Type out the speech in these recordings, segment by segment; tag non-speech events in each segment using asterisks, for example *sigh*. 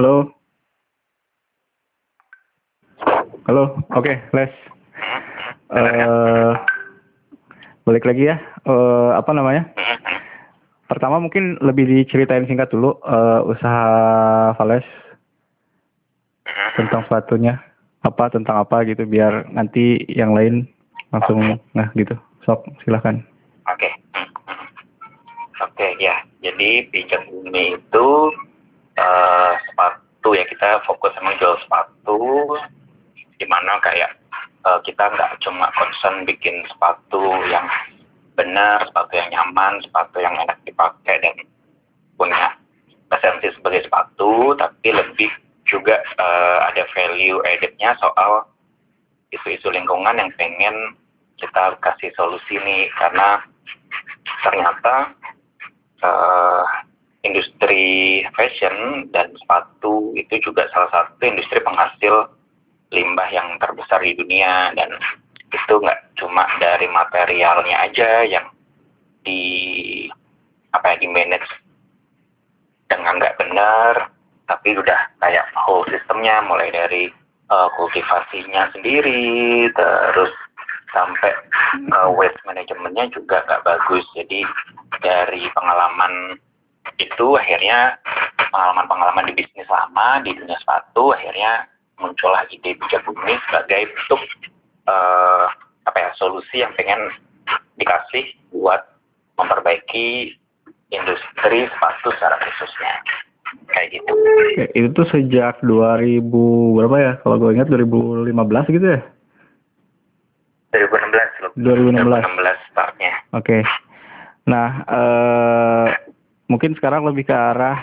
Halo. Halo, oke, Les. Eh, balik lagi ya. Eh, apa namanya? Pertama mungkin lebih diceritain singkat dulu eh, usaha Vales tentang sepatunya. Apa tentang apa gitu biar nanti yang lain langsung nah gitu. Sok, silahkan. Oke. Oke ya. Jadi pijat bumi itu eh, sepatu ya. Kita fokus emang jual sepatu di mana kayak eh, kita nggak cuma concern bikin sepatu yang benar, sepatu yang nyaman, sepatu yang enak dipakai dan punya esensi sebagai sepatu, tapi lebih juga eh, ada value added-nya soal isu-isu lingkungan yang pengen kita kasih solusi nih. Karena ternyata eh, industri fashion dan sepatu itu juga salah satu industri penghasil limbah yang terbesar di dunia dan itu nggak cuma dari materialnya aja yang di apa ya di manage dengan nggak benar tapi udah kayak whole sistemnya mulai dari uh, kultivasinya sendiri terus sampai uh, waste manajemennya juga nggak bagus. Jadi dari pengalaman itu akhirnya pengalaman-pengalaman di bisnis lama di dunia sepatu akhirnya muncullah ide bijak bumi sebagai bentuk uh, apa ya solusi yang pengen dikasih buat memperbaiki industri sepatu secara khususnya kayak gitu. Oke, itu tuh sejak 2000 berapa ya? Kalau gue ingat 2015 gitu ya? 2016 loh. 2016. 2016 startnya. Oke. Nah, eh mungkin sekarang lebih ke arah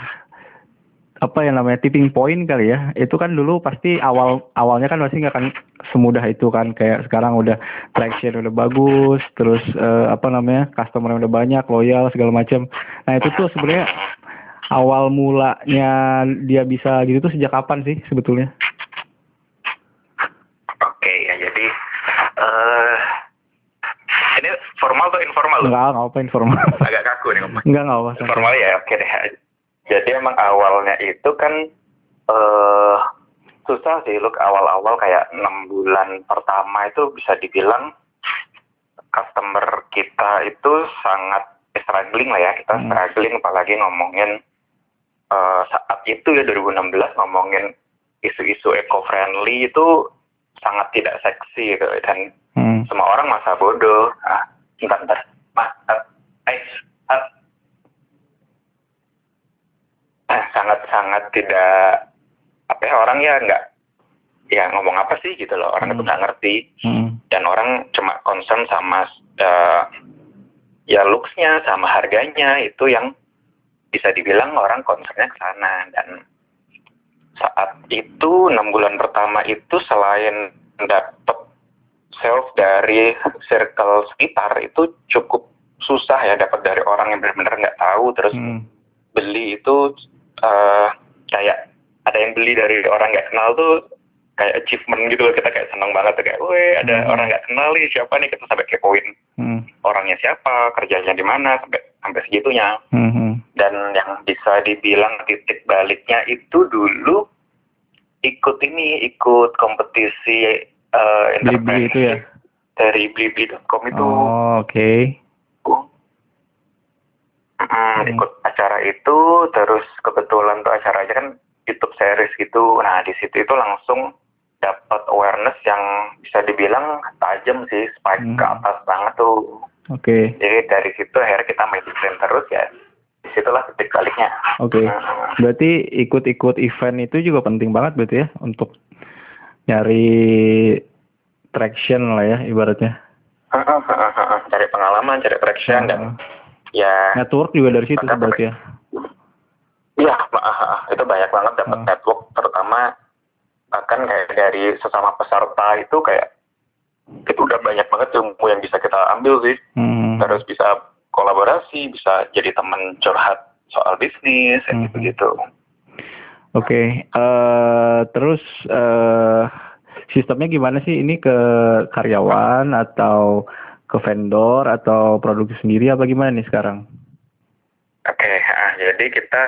apa yang namanya tipping point kali ya. Itu kan dulu pasti awal awalnya kan pasti nggak akan semudah itu kan. Kayak sekarang udah traction udah bagus terus uh, apa namanya customer udah banyak loyal segala macam. Nah itu tuh sebenarnya awal mulanya dia bisa gitu tuh sejak kapan sih sebetulnya oke ya jadi uh, ini formal atau informal Enggak, nggak apa informal. Agak kaku nih ngomong. Enggak, nggak apa. Informal ya, oke deh. Jadi emang awalnya itu kan uh, susah sih look awal-awal kayak enam bulan pertama itu bisa dibilang customer kita itu sangat struggling lah ya kita hmm. struggling apalagi ngomongin uh, saat itu ya 2016 ngomongin isu-isu eco friendly itu sangat tidak seksi gitu dan hmm. semua orang masa bodoh bentar bentar mas eh sangat sangat tidak apa ya orang ya nggak ya ngomong apa sih gitu loh. Orang hmm. itu nggak ngerti. Hmm. dan orang cuma concern sama uh, ya looksnya sama harganya. Itu yang bisa dibilang orang concernnya ke sana. Dan saat itu enam bulan pertama itu selain dapat sales dari circle sekitar itu cukup susah ya dapat dari orang yang benar-benar nggak tahu terus hmm. beli itu uh, kayak ada yang beli dari orang nggak kenal tuh kayak achievement gitu loh kita kayak seneng banget tuh kayak, weh ada hmm. orang nggak kenal nih siapa nih kita sampai kepoin hmm. orangnya siapa kerjanya di mana sampai sampai segitunya hmm. dan yang bisa dibilang titik baliknya itu dulu ikut ini ikut kompetisi uh, Blibli itu ya dari blibli.com itu oh, oke okay. Hmm, ikut acara itu terus kebetulan tuh acaranya kan YouTube series gitu nah di situ itu langsung dapat awareness yang bisa dibilang tajam sih spike hmm. ke atas banget tuh oke okay. jadi dari situ akhirnya kita maintain terus ya di situlah titik baliknya oke okay. hmm. berarti ikut-ikut event itu juga penting banget berarti ya untuk nyari traction lah ya ibaratnya. Cari pengalaman cari traction dan ya. Network juga dari situ berarti ya? Iya itu banyak banget dapat network terutama bahkan kayak dari sesama peserta itu kayak itu udah banyak banget ilmu yang bisa kita ambil sih. Hmm. terus bisa kolaborasi bisa jadi teman curhat soal bisnis hmm. gitu gitu oke okay. uh, eh, terus uh, sistemnya gimana sih ini ke karyawan atau ke vendor atau produksi sendiri apa gimana nih sekarang? Oke, okay, jadi kita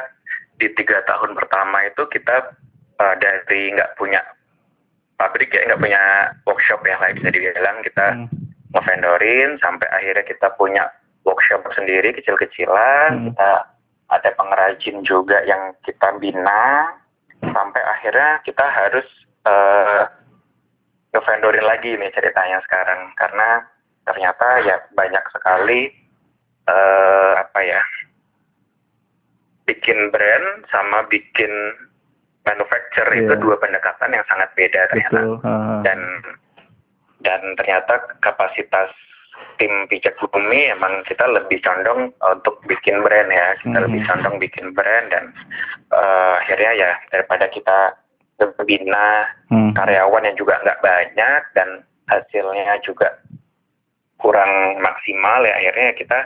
di tiga tahun pertama itu kita uh, dari nggak punya pabrik ya nggak punya workshop ya kayak bisa dibilang kita hmm. ngevendorin sampai akhirnya kita punya workshop sendiri kecil-kecilan hmm. kita ada pengrajin juga yang kita bina sampai akhirnya kita harus uh, ngevendorin lagi nih ceritanya sekarang karena ternyata ya banyak sekali uh, apa ya bikin brand sama bikin manufacture yeah. itu dua pendekatan yang sangat beda ternyata Uh. dan dan ternyata kapasitas tim pijat bumi emang kita lebih condong untuk bikin brand ya kita mm -hmm. lebih condong bikin brand dan uh, akhirnya ya daripada kita membina hmm. karyawan yang juga nggak banyak dan hasilnya juga kurang maksimal ya akhirnya kita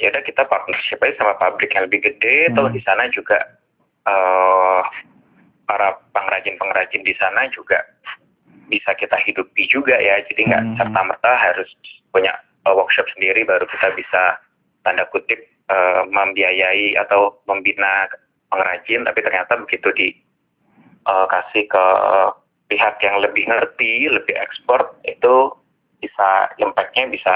ya udah kita partnership aja sama pabrik yang lebih gede hmm. atau di sana juga uh, para pengrajin-pengrajin di sana juga bisa kita hidupi juga ya jadi nggak hmm. serta merta harus punya uh, workshop sendiri baru kita bisa tanda kutip uh, membiayai atau membina pengrajin tapi ternyata begitu di uh, kasih ke pihak yang lebih ngerti, lebih ekspor itu bisa impactnya bisa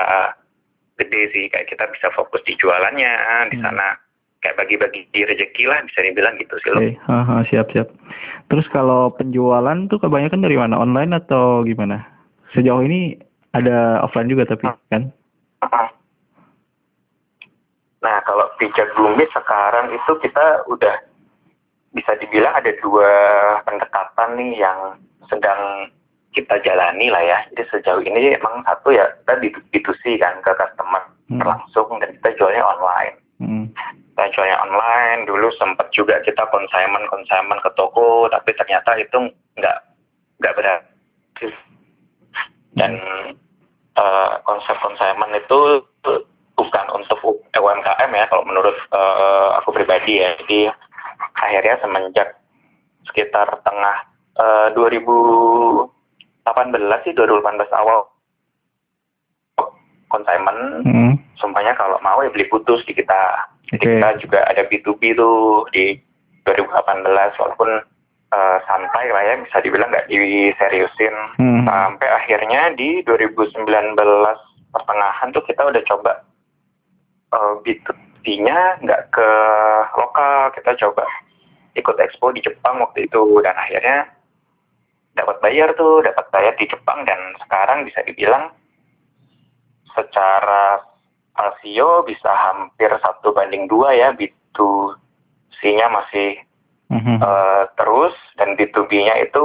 gede sih kayak kita bisa fokus di jualannya di hmm. sana kayak bagi-bagi rezeki lah bisa dibilang gitu sih okay. lo. siap siap. Terus kalau penjualan tuh kebanyakan dari mana online atau gimana? Sejauh ini ada offline juga tapi hmm. kan? Nah kalau pijat bumi sekarang itu kita udah bisa dibilang ada dua pendekatan nih yang sedang kita jalani lah ya. Jadi sejauh ini emang satu ya kita B2C kan ke customer hmm. langsung dan kita jualnya online. Hmm. Kita jualnya online, dulu sempat juga kita konsumen konsumen ke toko, tapi ternyata itu nggak nggak berhasil. Dan uh, konsep konsumen itu bukan untuk UMKM ya, kalau menurut uh, aku pribadi ya. Jadi akhirnya semenjak sekitar tengah uh, 2018 sih 2018 awal konsumen hmm. semuanya kalau mau ya beli putus di kita jadi okay. kita juga ada B2B tuh di 2018 walaupun uh, santai lah ya bisa dibilang nggak diseriusin. Hmm. sampai akhirnya di 2019 pertengahan tuh kita udah coba uh, B2B-nya nggak ke lokal kita coba ikut expo di Jepang waktu itu. Dan akhirnya dapat bayar tuh dapat bayar di Jepang. Dan sekarang bisa dibilang secara rasio bisa hampir satu banding dua ya B2C-nya masih mm-hmm. uh, terus dan B2B-nya itu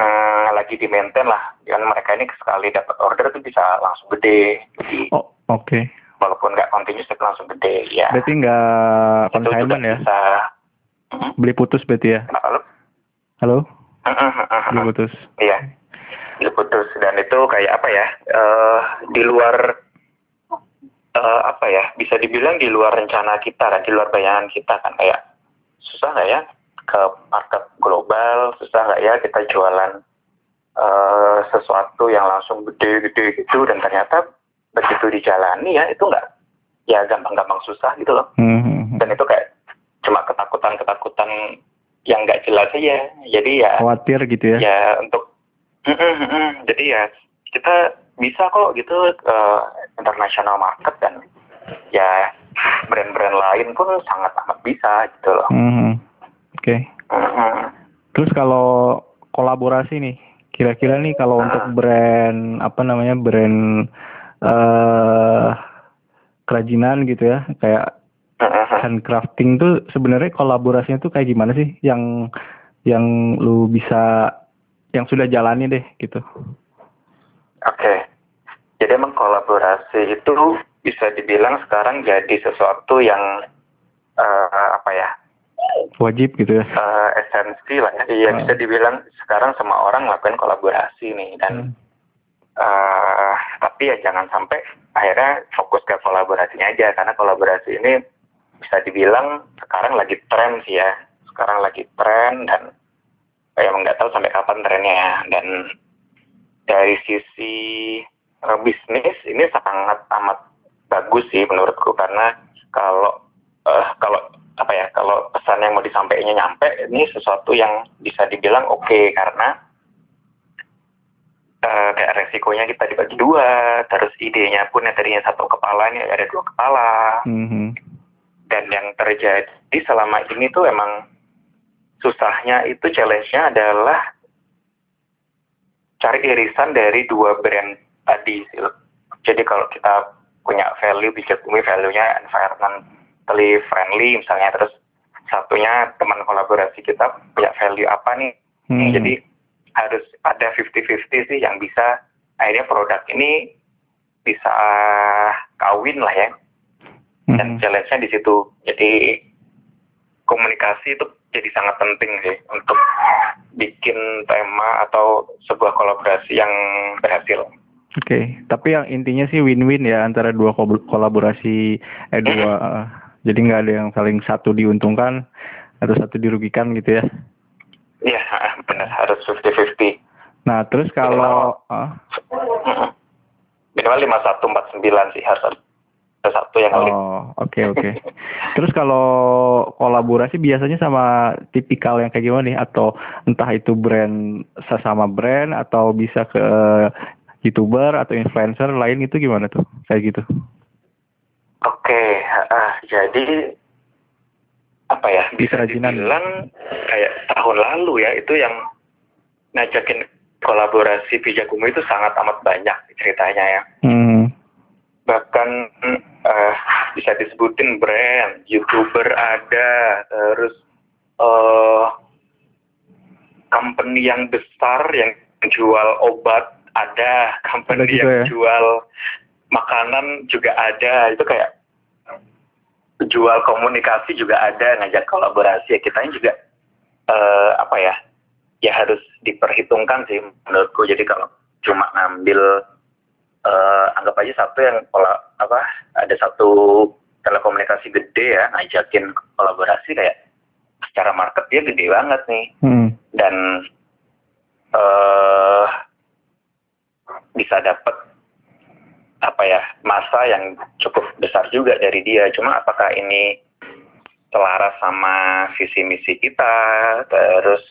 um, lagi di maintain lah kan mereka ini sekali dapat order tuh bisa langsung gede jadi oh, oke okay. walaupun nggak continuous tapi langsung gede ya berarti nggak consignment ya bisa Beli putus berarti ya? Halo? Halo? Beli putus. Iya. Beli putus dan itu kayak apa ya? Uh, di luar uh, apa ya? Bisa dibilang di luar rencana kita kan, di luar bayangan kita kan kayak susah nggak ya ke market global, susah nggak ya kita jualan uh, sesuatu yang langsung gede-gede gitu dan ternyata begitu dijalani ya itu nggak ya gampang-gampang susah gitu loh. Mm -hmm. Dan itu kayak cuma ketakutan-ketakutan yang nggak jelas aja. Jadi ya khawatir gitu ya. Ya untuk jadi ya kita bisa kok gitu ke international market dan ya brand-brand lain pun sangat amat bisa gitu loh. Mm -hmm. Oke. Okay. Mm -hmm. Terus kalau kolaborasi nih, kira-kira nih kalau uh. untuk brand apa namanya brand uh, kerajinan gitu ya, kayak handcrafting tuh sebenarnya kolaborasinya tuh kayak gimana sih yang yang lu bisa yang sudah jalani deh gitu. Oke. Okay. Jadi emang kolaborasi itu bisa dibilang sekarang jadi sesuatu yang uh, apa ya? Wajib gitu ya. Uh, esensi lah ya. Iya uh. bisa dibilang sekarang semua orang melakukan kolaborasi nih dan hmm. uh, tapi ya jangan sampai akhirnya fokus ke kolaborasinya aja karena kolaborasi ini bisa dibilang sekarang lagi tren sih ya sekarang lagi tren dan saya nggak tahu sampai kapan trennya ya dan dari sisi uh, bisnis ini sangat amat bagus sih menurutku. Karena kalau uh, kalau apa ya kalau pesan yang mau disampaikannya nyampe ini sesuatu yang bisa dibilang oke. Okay, karena uh, kayak resikonya kita dibagi dua. Terus idenya pun yang tadinya satu kepala ini ada dua kepala. Mm-hmm. dan yang terjadi selama ini tuh emang susahnya itu challenge-nya adalah cari irisan dari dua brand tadi jadi kalau kita punya value bijak bumi value-nya environment totally friendly misalnya terus satunya teman kolaborasi kita punya value apa nih hmm. jadi harus ada 50-50 sih yang bisa akhirnya produk ini bisa kawin lah ya dan hmm. challenge-nya di situ jadi komunikasi itu jadi sangat penting sih untuk bikin tema atau sebuah kolaborasi yang berhasil. Oke, okay. tapi yang intinya sih win-win ya antara dua kolaborasi eh dua uh, jadi nggak ada yang saling satu diuntungkan atau satu dirugikan gitu ya? Iya, *laughs* benar harus 50-50. Nah, terus kalau minimal, lima satu empat sembilan sih harus ada satu yang Oh, oke okay, oke. Okay. terus kalau kolaborasi biasanya sama tipikal yang kayak gimana nih? Atau entah itu brand sesama brand atau bisa ke youtuber atau influencer lain itu gimana tuh? Kayak gitu? Oke, uh, jadi apa ya bisa dibilang kayak tahun lalu ya itu yang ngajakin kolaborasi Pijakumu itu sangat amat banyak ceritanya ya. Hmm. Bahkan uh, bisa disebutin brand, youtuber ada, terus uh, company yang besar yang jual obat ada, company yang ya? jual makanan juga ada itu kayak jual komunikasi juga ada ngajak kolaborasi ya kita juga uh, apa ya ya harus diperhitungkan sih menurutku jadi kalau cuma ngambil uh, anggap aja satu yang pola apa ada satu telekomunikasi gede ya ngajakin kolaborasi kayak secara market dia gede banget nih hmm. dan uh, bisa dapat apa ya masa yang cukup besar juga dari dia. Cuma apakah ini selaras sama visi misi kita terus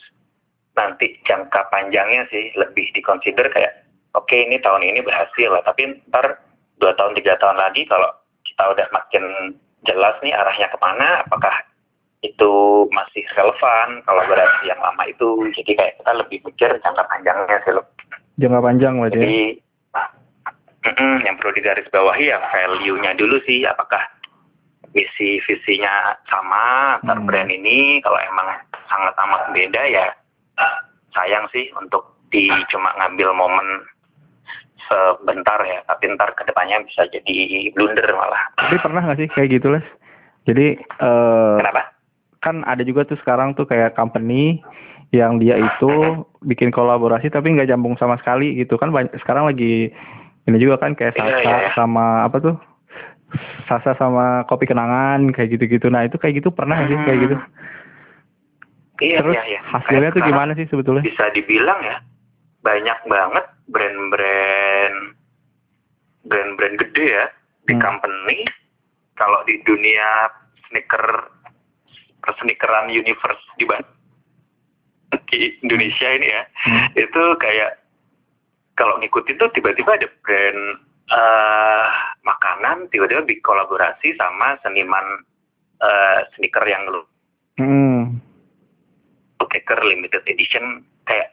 nanti jangka panjangnya sih lebih dikonsider kayak oke okay, ini tahun ini berhasil lah. Tapi ntar dua tahun tiga tahun lagi kalau kita udah makin jelas nih arahnya ke mana apakah itu masih relevan kolaborasi yang lama itu. Jadi kayak kita lebih mikir jangka panjangnya sih loh jangka panjang berarti ya? jadi Mm-mm, yang perlu digarisbawahi ya value-nya dulu sih apakah misi visinya sama antar hmm. brand ini kalau emang sangat amat beda ya sayang sih untuk di cuma ngambil momen sebentar ya tapi ntar ke depannya bisa jadi blunder malah tapi pernah nggak sih kayak gitu les jadi uh, kenapa kan ada juga tuh sekarang tuh kayak company yang dia itu bikin kolaborasi tapi nggak jambung sama sekali gitu kan banyak, sekarang lagi ini juga kan kayak iya, Sasa yeah, yeah. sama apa tuh Sasa sama kopi kenangan kayak gitu-gitu nah itu kayak gitu pernah hmm. sih kayak gitu iya, terus iya, iya. hasilnya kayak tuh gimana sih sebetulnya bisa dibilang ya banyak banget brand-brand brand-brand gede ya di hmm. company kalau di dunia sneaker sneakeran universe di Indonesia ini ya hmm. itu kayak kalau ngikutin tuh tiba-tiba ada brand uh, makanan tiba-tiba kolaborasi sama seniman uh, sneaker yang lu hmm. sneaker limited edition kayak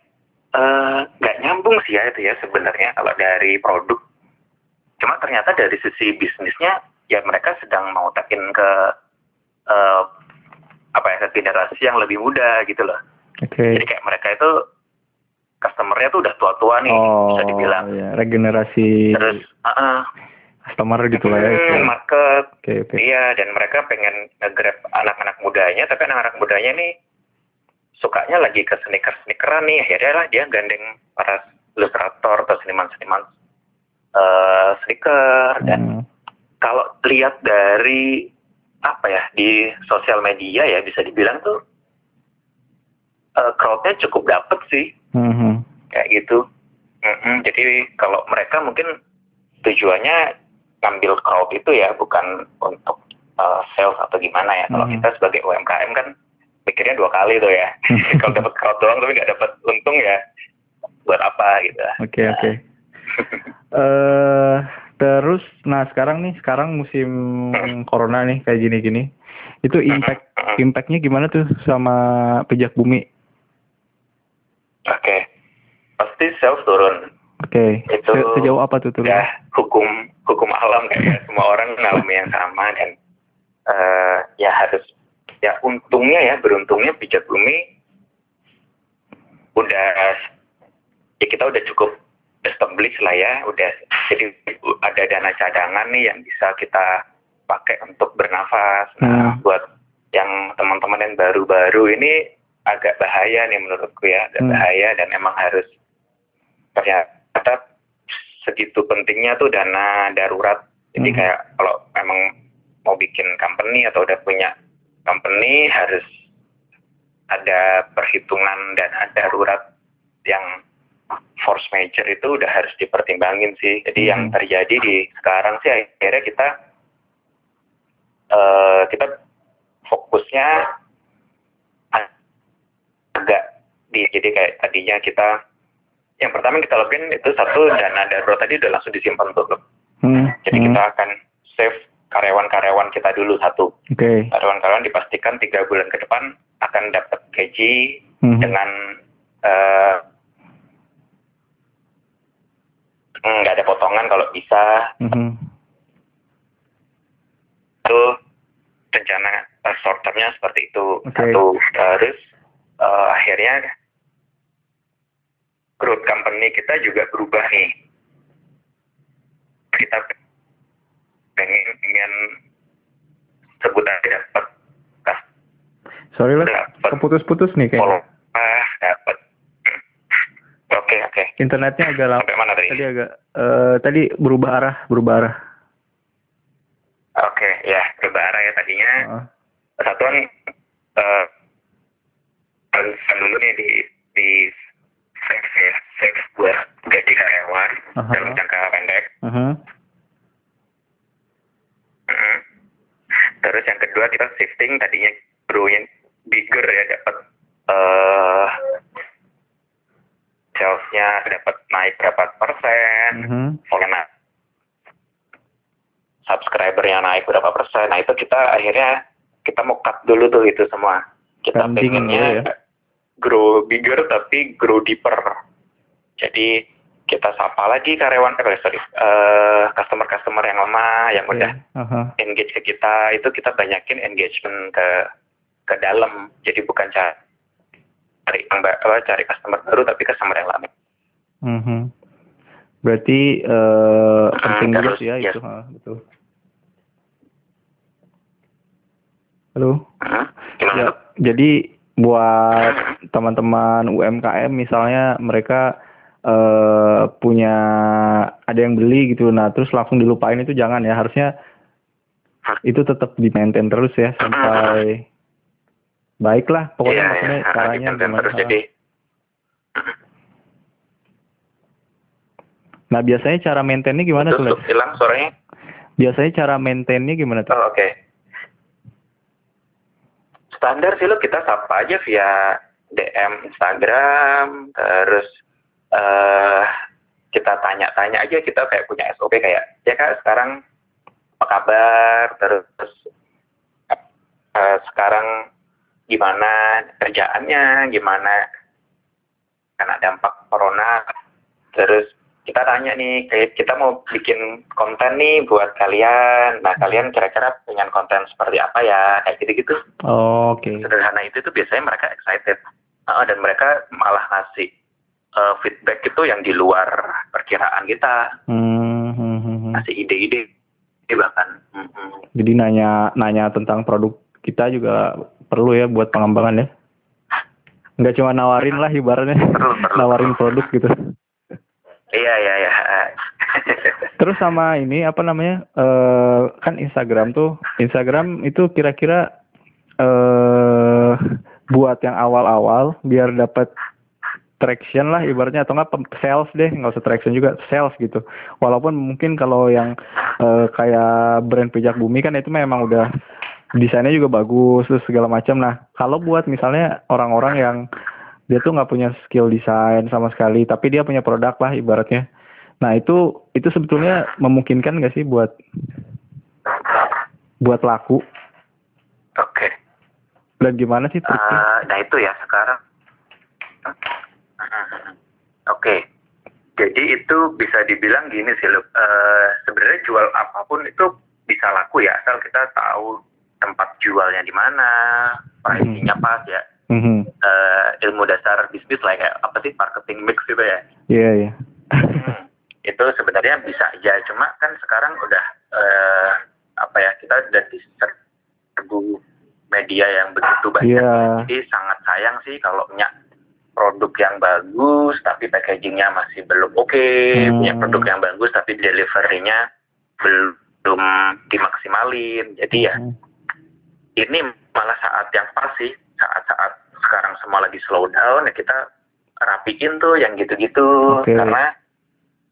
eh, nggak uh, nyambung sih ya itu ya sebenarnya kalau dari produk cuma ternyata dari sisi bisnisnya ya mereka sedang mau takin ke uh, apa ya ke generasi yang lebih muda gitu loh okay. jadi kayak mereka itu customernya tuh udah tua-tua nih oh, bisa dibilang. Iya. regenerasi. Terus uh -uh. customer gitu lah ya. Hmm, market. Okay, okay. Iya dan mereka pengen nge-grab anak-anak mudanya tapi anak-anak mudanya nih sukanya lagi ke sneaker-sneakeran nih akhirnya lah dia gandeng para ilustrator atau seniman-seniman uh, sneaker dan hmm. kalau lihat dari apa ya di sosial media ya bisa dibilang tuh uh, crowdnya cukup dapet sih mm-hmm. kayak gitu mm-hmm. jadi kalau mereka mungkin tujuannya ngambil crowd itu ya bukan untuk uh, sales atau gimana ya. Kalau Hmm. kita sebagai UMKM kan pikirnya dua kali tuh ya. *laughs* Kalau dapat crowd doang tapi nggak dapat untung ya buat apa gitu. Oke oke. *laughs* Eh terus, nah sekarang nih, sekarang musim corona nih kayak gini-gini, itu impact impactnya gimana tuh sama pijak bumi? Oke. Pasti sales turun. Oke. Itu Se- Sejauh apa tuh turun? Ya hukum hukum alam kayaknya semua orang mengalami yang sama dan eh, ya harus ya untungnya ya beruntungnya pijat bumi udah ya kita udah cukup established lah ya udah jadi ada dana cadangan nih yang bisa kita pakai untuk bernafas nah Hmm. buat yang teman-teman yang baru-baru ini agak bahaya nih menurutku ya agak Hmm. bahaya dan emang harus ternyata segitu pentingnya tuh dana darurat jadi Hmm. kayak kalau emang mau bikin company atau udah punya company harus ada perhitungan dana darurat yang force major itu udah harus dipertimbangin sih. Jadi yang Hmm. terjadi di sekarang sih akhirnya kita eh kita fokusnya agak di jadi kayak tadinya kita yang pertama kita lakuin itu satu dana darurat tadi udah langsung disimpan tuh. Hmm, Jadi hmm, kita akan save karyawan-karyawan kita dulu satu. Oke. Karyawan-karyawan dipastikan tiga bulan ke depan akan dapat gaji Hmm, dengan nggak ada potongan kalau bisa mhm. itu rencana uh, short termnya seperti itu Oke. satu terus eh, akhirnya growth company kita juga berubah nih kita pengen pengen sebutan dapat Sorry lah, keputus-putus nih kayaknya. dapat oke oke Internetnya agak lama. sampai mana tadi Tadi agak, eh tadi berubah arah, berubah arah. oke ya berubah arah ya tadinya Heeh. satuan eh kan dulu nih di di save ya save buat gaji karyawan Aha. dalam jangka pendek Mhm. Mm. terus yang kedua kita shifting tadinya growing bigger ya dapat eh salesnya dapat naik berapa persen Mhm. pokoknya subscribernya naik berapa persen nah itu kita akhirnya kita mau cut dulu tuh itu semua kita pengennya ya. Grow bigger tapi grow deeper jadi kita sapa lagi karyawan eh sorry eh, customer-customer yang lama yang udah Aha. engage ke kita itu kita banyakin engagement ke ke dalam jadi bukan cari cari apa, customer baru tapi customer yang lama Mhm. Berarti eh penting juga terus, ya ya. itu, ha, betul. Halo. Gimana Ya, jadi buat teman-teman UMKM misalnya mereka eh punya ada yang beli gitu, nah terus langsung dilupain itu jangan ya, harusnya itu tetap di maintain terus ya sampai baiklah pokoknya Iya, maksudnya iya. caranya gimana. terus jadi Nah biasanya cara maintainnya gimana tuh? hilang suaranya Biasanya cara maintainnya gimana tuh? Oh, oke. Standar sih lo kita sapa aja via DM Instagram, terus eh kita tanya-tanya aja kita kayak punya SOP kayak ya kak sekarang apa kabar, terus eh, sekarang gimana kerjaannya, gimana karena dampak corona, terus kita tanya nih, kita mau bikin konten nih buat kalian. Nah, kalian kira-kira dengan konten seperti apa ya? Kayak gitu-gitu. Oh, Oke. Sederhana itu tuh biasanya mereka excited. Ah, dan mereka malah ngasih eh, feedback itu yang di luar perkiraan kita. Hmm, hmm, hmm. Ngasih ide-ide. Ide bahkan. Hmm, hmm. Jadi nanya nanya tentang produk kita juga perlu ya buat pengembangan ya. Nggak cuma nawarin lah ibaratnya, Perlu, perlu. nawarin produk gitu. Iya, iya, iya. *laughs* Terus sama ini apa namanya? eh kan Instagram tuh, Instagram itu kira-kira eh buat yang awal-awal biar dapat traction lah ibaratnya atau nggak sales deh nggak usah traction juga sales gitu walaupun mungkin kalau yang uh, kayak brand pijak bumi kan itu memang udah desainnya juga bagus terus segala macam nah kalau buat misalnya orang-orang yang dia tuh nggak punya skill desain sama sekali tapi dia punya produk lah ibaratnya nah itu itu sebetulnya memungkinkan nggak sih buat buat laku oke okay. dan gimana sih triknya? Uh, nah itu ya sekarang Oke, okay. jadi itu bisa dibilang gini sih, uh, sebenarnya jual apa pun itu bisa laku ya, asal kita tahu tempat jualnya di mana, pricingnya mm-hmm. pas ya. Mm-hmm. Uh, ilmu dasar bisnis lah ya, apa sih marketing mix gitu ya? Iya yeah, iya. Yeah. hmm, itu sebenarnya bisa aja, cuma kan sekarang udah uh, apa ya kita udah diserbu media yang begitu banyak, yeah. jadi sangat sayang sih kalau punya produk yang bagus tapi packagingnya masih belum oke okay, hmm. punya produk yang bagus tapi deliverynya belum dimaksimalin jadi ya hmm. ini malah saat yang pas sih saat-saat sekarang semua lagi slow down ya kita rapiin tuh yang gitu-gitu okay. karena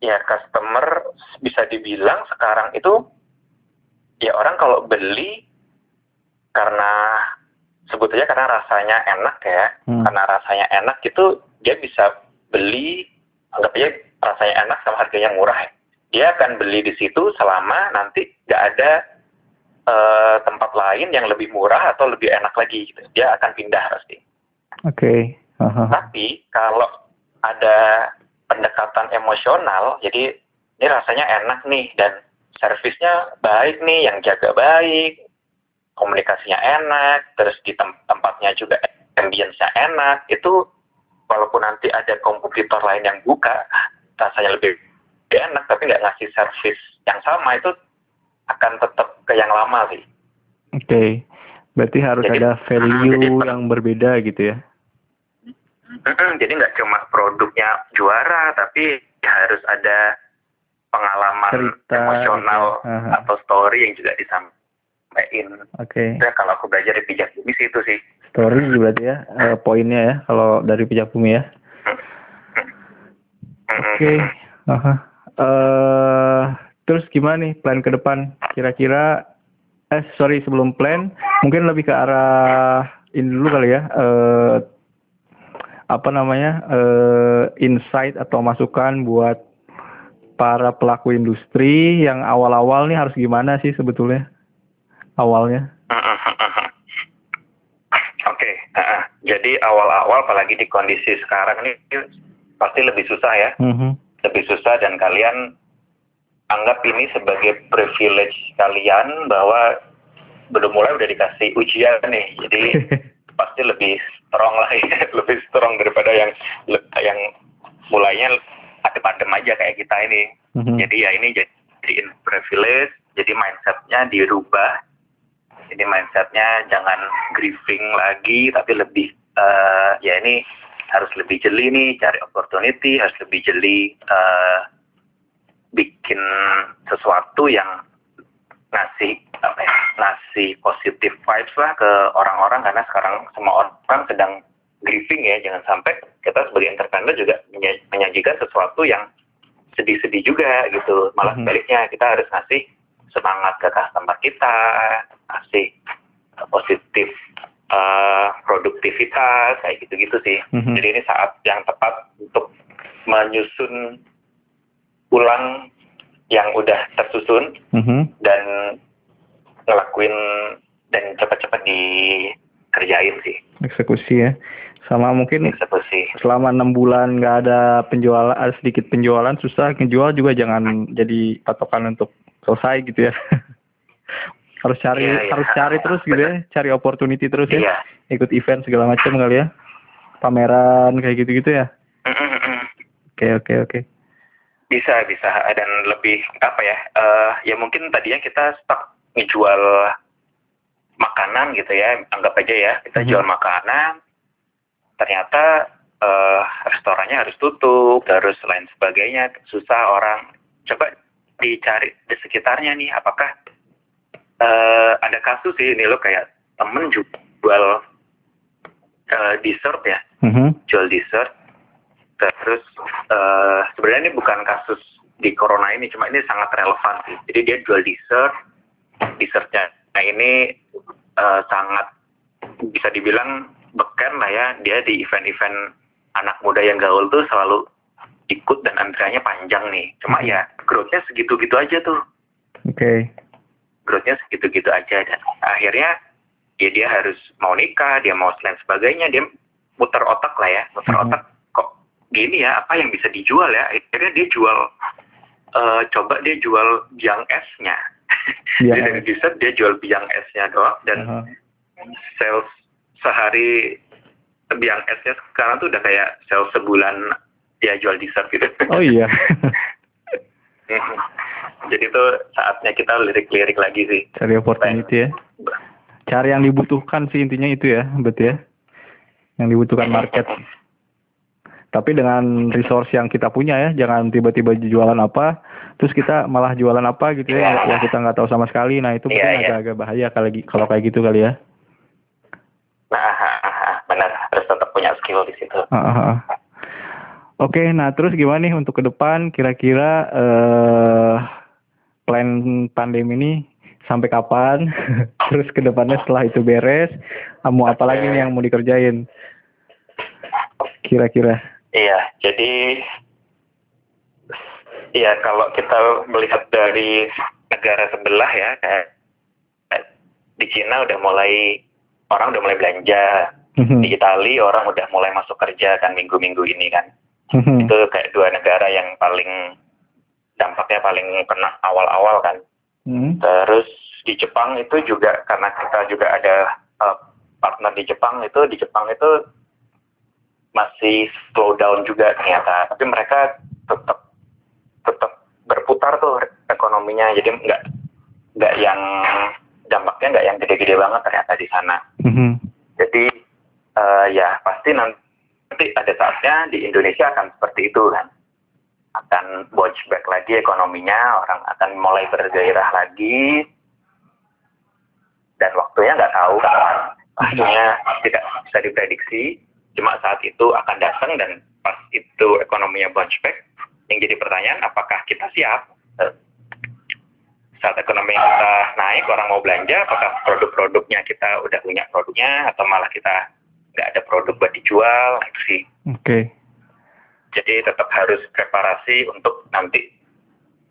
ya customer bisa dibilang sekarang itu ya orang kalau beli karena sebetulnya karena rasanya enak ya hmm. karena rasanya enak itu dia bisa beli anggap aja rasanya enak sama harganya murah ya. dia akan beli di situ selama nanti nggak ada uh, tempat lain yang lebih murah atau lebih enak lagi gitu. dia akan pindah pasti oke okay. uh-huh. tapi kalau ada pendekatan emosional jadi ini rasanya enak nih dan servisnya baik nih yang jaga baik komunikasinya enak, terus di tem tempatnya juga ambience-nya enak, itu walaupun nanti ada kompetitor lain yang buka, rasanya lebih, enak, tapi nggak ngasih service yang sama, itu akan tetap ke yang lama sih. Oke, okay. berarti harus jadi, ada *laughs* value jadi, yang berbeda gitu ya? jadi nggak cuma produknya juara, tapi harus ada pengalaman Cerita, emosional gitu. atau story yang juga disampaikan sampaikan. Oke. Okay. kalau aku belajar di pijak bumi sih itu sih. Story berarti ya uh, poinnya ya kalau dari pijak bumi ya. Oke. Okay. Uh -huh. uh, terus gimana nih plan ke depan? Kira-kira eh sorry sebelum plan mungkin lebih ke arah ini dulu kali ya. Uh, apa namanya uh, insight atau masukan buat para pelaku industri yang awal-awal nih harus gimana sih sebetulnya? awalnya? *laughs* Oke, okay. uh, jadi awal-awal apalagi di kondisi sekarang ini pasti lebih susah ya, uh -huh. lebih susah dan kalian anggap ini sebagai privilege kalian bahwa belum mulai udah dikasih ujian nih, jadi *laughs* pasti lebih strong lah ya, *laughs* lebih strong daripada yang yang mulainya adem-adem aja kayak kita ini. -huh. Jadi ya ini jadi privilege, jadi mindsetnya dirubah jadi mindsetnya jangan grieving lagi tapi lebih uh, ya ini harus lebih jeli nih cari opportunity harus lebih jeli uh, bikin sesuatu yang ngasih apa ya ngasih positive vibes lah ke orang-orang karena sekarang semua orang sedang grieving ya jangan sampai kita sebagai entrepreneur juga menyajikan sesuatu yang sedih-sedih juga gitu malah mhm. sebaliknya kita harus ngasih semangat ke customer kita kasih positif uh, produktivitas kayak gitu-gitu sih. Mm-hmm. Jadi ini saat yang tepat untuk menyusun ulang yang udah tersusun mm-hmm. dan ngelakuin dan cepat-cepat dikerjain sih. Eksekusi ya. Sama mungkin Eksekusi. selama enam bulan nggak ada penjualan, ada sedikit penjualan susah ngejual juga jangan jadi patokan untuk selesai gitu ya. *laughs* harus cari yeah, harus yeah. cari terus gitu ya cari opportunity terus ya yeah. ikut event segala macam kali ya pameran kayak gitu gitu ya oke oke oke bisa bisa. Dan lebih apa ya uh, ya mungkin tadinya kita stuck ngejual makanan gitu ya anggap aja ya kita mm -hmm. jual makanan. Ternyata uh, restorannya harus tutup terus lain sebagainya. Susah orang. Coba dicari di sekitarnya nih apakah uh, ada kasus sih ini lo kayak temen jual uh, dessert ya, mm-hmm. jual dessert, terus uh, sebenarnya ini bukan kasus di corona ini cuma ini sangat relevan sih. Jadi dia jual dessert dessertnya nah ini uh, sangat bisa dibilang beken lah ya. Dia di event-event anak muda yang gaul tuh selalu ikut dan antriannya panjang nih. Cuma hmm. ya growth-nya segitu-gitu aja tuh. Oke. Okay. growth-nya segitu-gitu aja. Dan akhirnya ya dia harus mau nikah dia mau selain sebagainya. Dia muter otak lah ya muter hmm. otak gini ya apa yang bisa dijual ya? Akhirnya dia jual uh, coba dia jual biang esnya. Yeah. dari dessert dia jual biang esnya doang dan uh -huh. sales sehari biang esnya sekarang tuh udah kayak sales sebulan dia jual dessert gitu. Oh iya. *laughs* Jadi tuh saatnya kita lirik-lirik lagi sih. Cari opportunity ya. Cari yang dibutuhkan sih intinya itu ya betul ya. Yang dibutuhkan market tapi dengan resource yang kita punya ya jangan tiba-tiba jualan apa terus kita malah jualan apa gitu ya yeah. yang kita nggak tahu sama sekali. Nah itu yeah, mungkin agak-agak bahaya kalau kalau kayak gitu kali ya. Nah benar. Harus tetap punya skill di situ. Uh, oke okay, nah terus gimana nih untuk ke depan? Kira-kira uh, plan pandemi ini sampai kapan? *laughs* Terus ke depannya setelah itu beres kamu apa lagi nih yang mau dikerjain? Kira-kira Iya, jadi ya kalau kita melihat dari negara sebelah ya, kayak di Cina udah mulai orang udah mulai belanja, mm-hmm. di Italia orang udah mulai masuk kerja kan minggu-minggu ini kan, mm-hmm. itu kayak dua negara yang paling dampaknya paling kena awal-awal kan. Mm-hmm. Terus di Jepang itu juga karena kita juga ada uh, partner di Jepang itu di Jepang itu masih slow down juga ternyata. Tapi mereka tetap tetap berputar tuh ekonominya. Jadi nggak nggak yang dampaknya nggak yang gede-gede banget ternyata di sana. Mm-hmm. jadi uh, ya pasti nanti ada saatnya di Indonesia akan seperti itu kan. Akan bounce back lagi ekonominya orang akan mulai bergairah lagi. Dan waktunya nggak tahu. Kan waktunya tidak bisa diprediksi cuma saat itu akan datang dan pas itu ekonominya bounce back yang jadi pertanyaan apakah kita siap? Eh, saat ekonomi kita naik orang mau belanja apakah produk-produknya kita udah punya produknya atau malah kita nggak ada produk buat dijual? Nah, itu sih. Oke. Okay. jadi tetap harus preparasi untuk nanti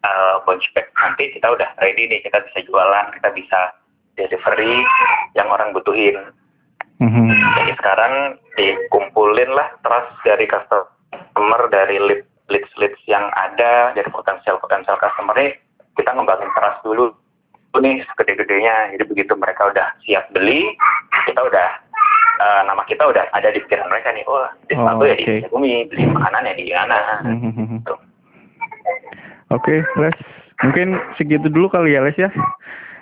uh, bounce back. Nanti kita udah ready nih kita bisa jualan kita bisa delivery yang orang butuhin Mm-hmm. Jadi sekarang dikumpulin lah trust dari customer, dari lead, leads leads yang ada, dari potensial potensial customer ini kita ngembangin trust dulu. Nih segede-gedenya. Jadi begitu mereka udah siap beli, kita udah uh, nama kita udah ada di pikiran mereka nih. Oh, di oh, ya okay. di bumi, beli makanan ya di mana. Mm-hmm. Oke, okay, Les. Mungkin segitu dulu kali ya Les ya.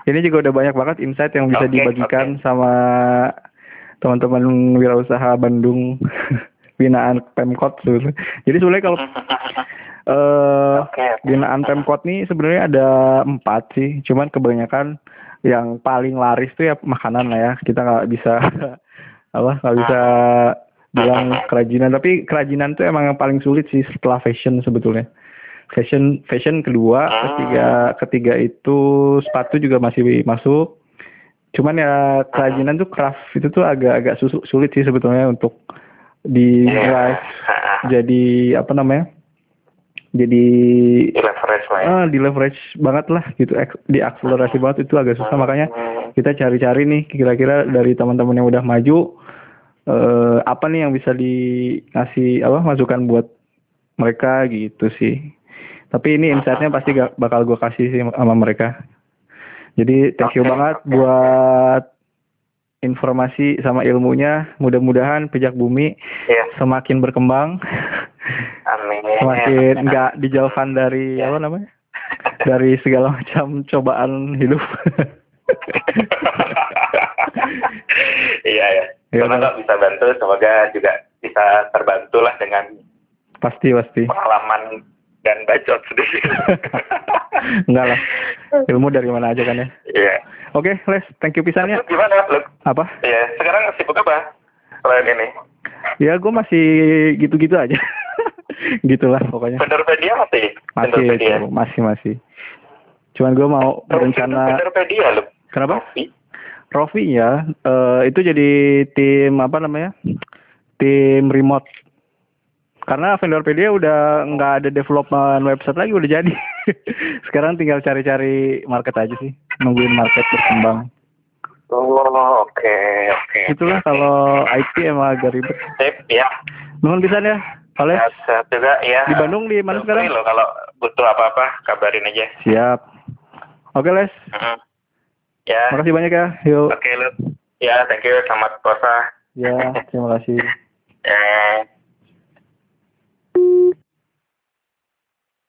Ini juga udah banyak banget insight yang bisa okay, dibagikan okay. sama teman-teman wirausaha Bandung *laughs* binaan Pemkot sebenarnya. Jadi sebenarnya kalau *laughs* uh, binaan Pemkot nih sebenarnya ada empat sih, cuman kebanyakan yang paling laris tuh ya makanan lah ya. Kita nggak bisa *laughs* apa nggak bisa bilang kerajinan, tapi kerajinan tuh emang yang paling sulit sih setelah fashion sebetulnya. Fashion fashion kedua, ketiga ketiga itu sepatu juga masih masuk cuman ya kerajinan tuh craft itu tuh agak-agak sulit sih sebetulnya untuk di drive jadi apa namanya jadi di leverage lah ya. ah, di leverage banget lah gitu. Di akselerasi banget itu agak susah. Makanya kita cari-cari nih kira-kira dari teman-teman yang udah maju eh, apa nih yang bisa dikasih apa masukan buat mereka gitu sih. Tapi ini insightnya pasti gak bakal gue kasih sih sama mereka jadi thank you okay. banget buat informasi sama ilmunya. Mudah-mudahan pejak bumi yeah. semakin berkembang. Amin. Semakin nggak dijauhkan dari yeah. apa namanya? Dari segala *laughs* macam cobaan hidup. iya ya. ya Semoga bisa bantu, semoga juga bisa terbantu lah dengan pasti pasti pengalaman dan bacot sedikit. *laughs* Enggak lah. Ilmu dari mana aja kan ya. Iya. Yeah. Oke, okay, Les. Thank you pisannya. Gimana, lu? Apa? Iya, yeah. sekarang sibuk apa? Selain ini. Ya, gue masih gitu-gitu aja. *laughs* gitulah pokoknya Vendorpedia masih? masih masih masih cuman gue mau berencana Vendorpedia loh. kenapa Rofi. Rofi ya eh, itu jadi tim apa namanya tim remote karena Vendorpedia udah nggak ada development website lagi udah jadi *laughs* sekarang tinggal cari-cari market aja sih nungguin market berkembang Oh, oke, oke. itulah kalau IT emang agak ribet Sip, ya. nuhun pisan ya oleh Ya, sehat juga ya. di Bandung di mana sekarang loh kalau butuh apa-apa kabarin aja. siap oke les Mm-mm. Ya. makasih banyak ya yuk Oke, lu. Ya, thank you. Selamat puasa. ya terima kasih *laughs* Ya. Thanks.